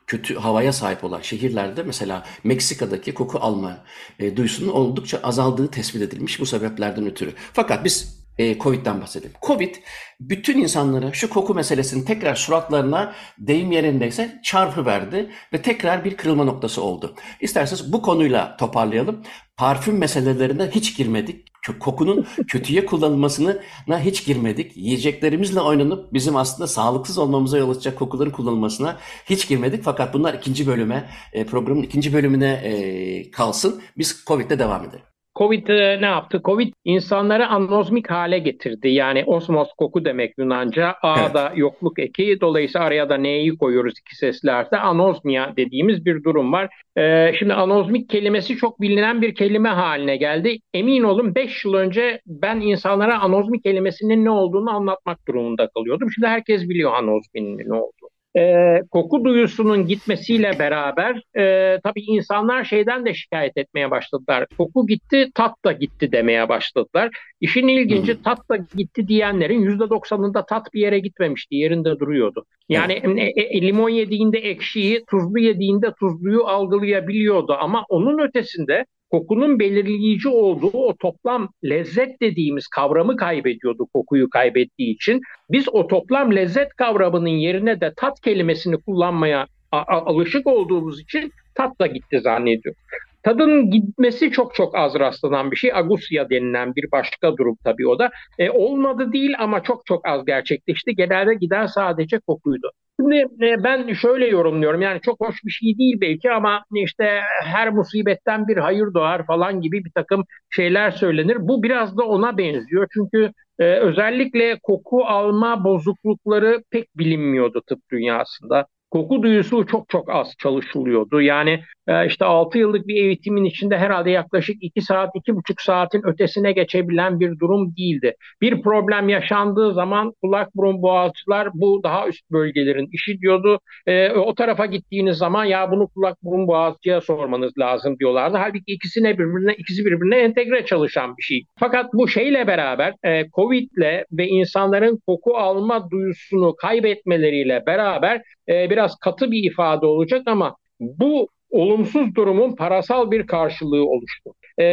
kötü havaya sahip olan şehirlerde mesela Meksika'daki koku alma e, duyusunun oldukça azaldığı tespit edilmiş bu sebeplerden ötürü. Fakat biz e, Covid'den bahsedelim. Covid bütün insanlara şu koku meselesini tekrar suratlarına deyim yerindeyse çarpı verdi ve tekrar bir kırılma noktası oldu. İsterseniz bu konuyla toparlayalım. Parfüm meselelerine hiç girmedik. Kokunun <laughs> kötüye kullanılmasına hiç girmedik. Yiyeceklerimizle oynanıp bizim aslında sağlıksız olmamıza yol açacak kokuların kullanılmasına hiç girmedik. Fakat bunlar ikinci bölüme, e, programın ikinci bölümüne e, kalsın. Biz Covid'de devam edelim. Covid e, ne yaptı? Covid insanları anozmik hale getirdi. Yani osmos koku demek Yunanca. A'da evet. yokluk eki. Dolayısıyla araya da neyi koyuyoruz iki seslerde? Anozmia dediğimiz bir durum var. Ee, şimdi anozmik kelimesi çok bilinen bir kelime haline geldi. Emin olun 5 yıl önce ben insanlara anozmik kelimesinin ne olduğunu anlatmak durumunda kalıyordum. Şimdi herkes biliyor anozminin ne olduğunu e, koku duyusunun gitmesiyle beraber e, tabii insanlar şeyden de şikayet etmeye başladılar. Koku gitti, tat da gitti demeye başladılar. İşin ilginci hmm. tat da gitti diyenlerin %90'ında tat bir yere gitmemişti, yerinde duruyordu. Yani e, e, limon yediğinde ekşiyi, tuzlu yediğinde tuzluyu algılayabiliyordu ama onun ötesinde kokunun belirleyici olduğu o toplam lezzet dediğimiz kavramı kaybediyordu kokuyu kaybettiği için. Biz o toplam lezzet kavramının yerine de tat kelimesini kullanmaya alışık olduğumuz için tat da gitti zannediyorum. Tadın gitmesi çok çok az rastlanan bir şey. Agusya denilen bir başka durum tabii o da. E, olmadı değil ama çok çok az gerçekleşti. Genelde giden sadece kokuydu. Şimdi e, ben şöyle yorumluyorum yani çok hoş bir şey değil belki ama işte her musibetten bir hayır doğar falan gibi bir takım şeyler söylenir. Bu biraz da ona benziyor çünkü e, özellikle koku alma bozuklukları pek bilinmiyordu tıp dünyasında koku duyusu çok çok az çalışılıyordu. Yani e, işte 6 yıllık bir eğitimin içinde herhalde yaklaşık 2 saat, 2,5 saatin ötesine geçebilen bir durum değildi. Bir problem yaşandığı zaman kulak, burun, boğazcılar bu daha üst bölgelerin işi diyordu. E, o tarafa gittiğiniz zaman ya bunu kulak, burun, boğazcıya sormanız lazım diyorlardı. Halbuki ikisine birbirine, ikisi birbirine entegre çalışan bir şey. Fakat bu şeyle beraber e, Covid'le ve insanların koku alma duyusunu kaybetmeleriyle beraber e, biraz katı bir ifade olacak ama bu olumsuz durumun parasal bir karşılığı oluştu. E,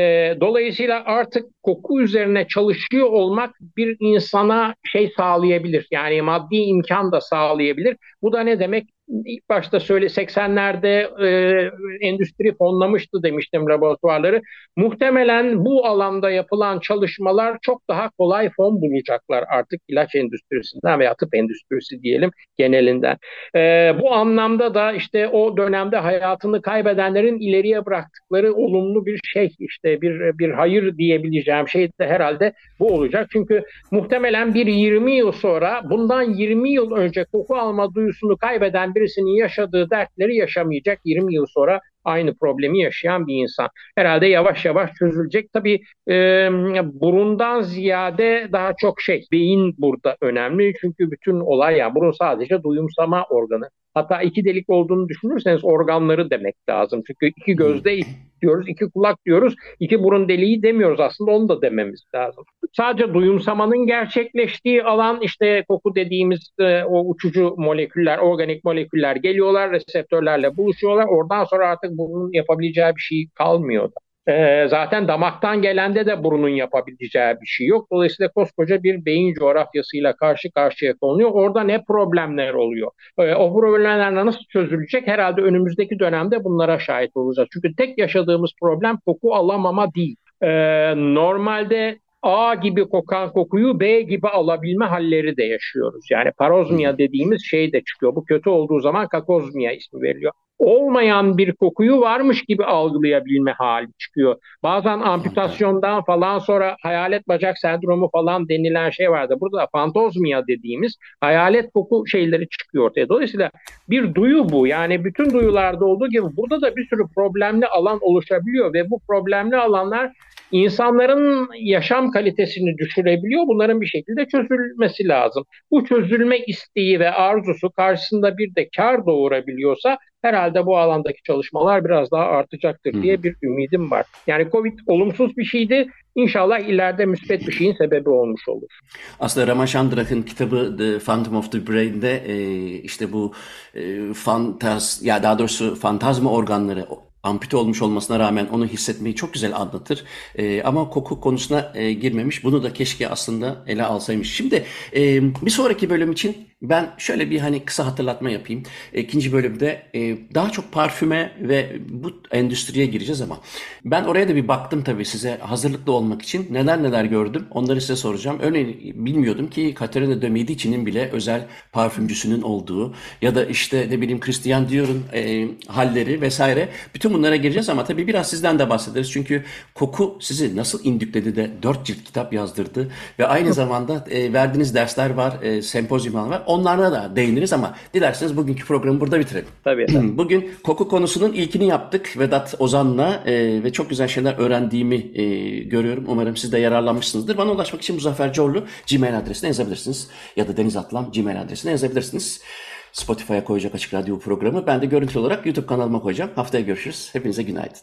dolayısıyla artık koku üzerine çalışıyor olmak bir insana şey sağlayabilir. Yani maddi imkan da sağlayabilir. Bu da ne demek? İlk başta söyle 80'lerde e, endüstri fonlamıştı demiştim laboratuvarları. Muhtemelen bu alanda yapılan çalışmalar çok daha kolay fon bulacaklar artık ilaç endüstrisinden veya tıp endüstrisi diyelim genelinden. E, bu anlamda da işte o dönemde hayatını kaybedenlerin ileriye bıraktıkları olumlu bir şey işte bir bir hayır diyebileceğim şey de herhalde bu olacak. Çünkü muhtemelen bir 20 yıl sonra bundan 20 yıl önce koku alma duyusunu kaybeden birisinin yaşadığı dertleri yaşamayacak 20 yıl sonra aynı problemi yaşayan bir insan. Herhalde yavaş yavaş çözülecek. Tabii e, burundan ziyade daha çok şey beyin burada önemli. Çünkü bütün olay ya burun sadece duyumsama organı. Hatta iki delik olduğunu düşünürseniz organları demek lazım. Çünkü iki gözde diyoruz, iki kulak diyoruz, iki burun deliği demiyoruz aslında onu da dememiz lazım. Sadece duyumsamanın gerçekleştiği alan işte koku dediğimiz e, o uçucu moleküller, organik moleküller geliyorlar, reseptörlerle buluşuyorlar. Oradan sonra artık bunun yapabileceği bir şey kalmıyor da. E, zaten damaktan gelende de burunun yapabileceği bir şey yok. Dolayısıyla koskoca bir beyin coğrafyasıyla karşı karşıya konuluyor. Orada ne problemler oluyor? E, o problemler nasıl çözülecek? Herhalde önümüzdeki dönemde bunlara şahit olacağız. Çünkü tek yaşadığımız problem koku alamama değil. E, normalde A gibi kokan kokuyu B gibi alabilme halleri de yaşıyoruz. Yani parozmia dediğimiz şey de çıkıyor. Bu kötü olduğu zaman kakozmia ismi veriliyor. Olmayan bir kokuyu varmış gibi algılayabilme hali çıkıyor. Bazen amputasyondan falan sonra hayalet bacak sendromu falan denilen şey vardı. Burada da fantozmia dediğimiz hayalet koku şeyleri çıkıyor ortaya. Dolayısıyla bir duyu bu. Yani bütün duyularda olduğu gibi burada da bir sürü problemli alan oluşabiliyor ve bu problemli alanlar insanların yaşam kalitesini düşürebiliyor. Bunların bir şekilde çözülmesi lazım. Bu çözülme isteği ve arzusu karşısında bir de kar doğurabiliyorsa herhalde bu alandaki çalışmalar biraz daha artacaktır diye bir ümidim var. Yani Covid olumsuz bir şeydi. İnşallah ileride müspet bir şeyin sebebi olmuş olur. Aslında Ramachandran'ın kitabı The Phantom of the Brain'de e, işte bu e, fantaz ya daha doğrusu fantazma organları ampute olmuş olmasına rağmen onu hissetmeyi çok güzel anlatır. E, ama koku konusuna e, girmemiş. Bunu da keşke aslında ele alsaymış. Şimdi e, bir sonraki bölüm için ben şöyle bir hani kısa hatırlatma yapayım. İkinci bölümde e, daha çok parfüme ve bu endüstriye gireceğiz ama ben oraya da bir baktım tabii size hazırlıklı olmak için. Neler neler gördüm onları size soracağım. Örneğin bilmiyordum ki Caterina de Medici'nin bile özel parfümcüsünün olduğu ya da işte ne bileyim Christian Dior'un e, halleri vesaire. Bütün bunlara gireceğiz ama tabii biraz sizden de bahsederiz. Çünkü koku sizi nasıl indükledi de dört cilt kitap yazdırdı ve aynı zamanda e, verdiğiniz dersler var, e, sempozyumlar var. Onlara da değiniriz ama dilerseniz bugünkü programı burada bitirelim. Tabii efendim. <clears throat> Bugün koku konusunun ilkini yaptık Vedat Ozan'la e, ve çok güzel şeyler öğrendiğimi e, görüyorum. Umarım siz de yararlanmışsınızdır. Bana ulaşmak için Muzaffer Corlu Gmail adresine yazabilirsiniz. Ya da Deniz Atlam Gmail adresine yazabilirsiniz. Spotify'a koyacak Açık Radyo programı. Ben de görüntü olarak YouTube kanalıma koyacağım. Haftaya görüşürüz. Hepinize günaydın.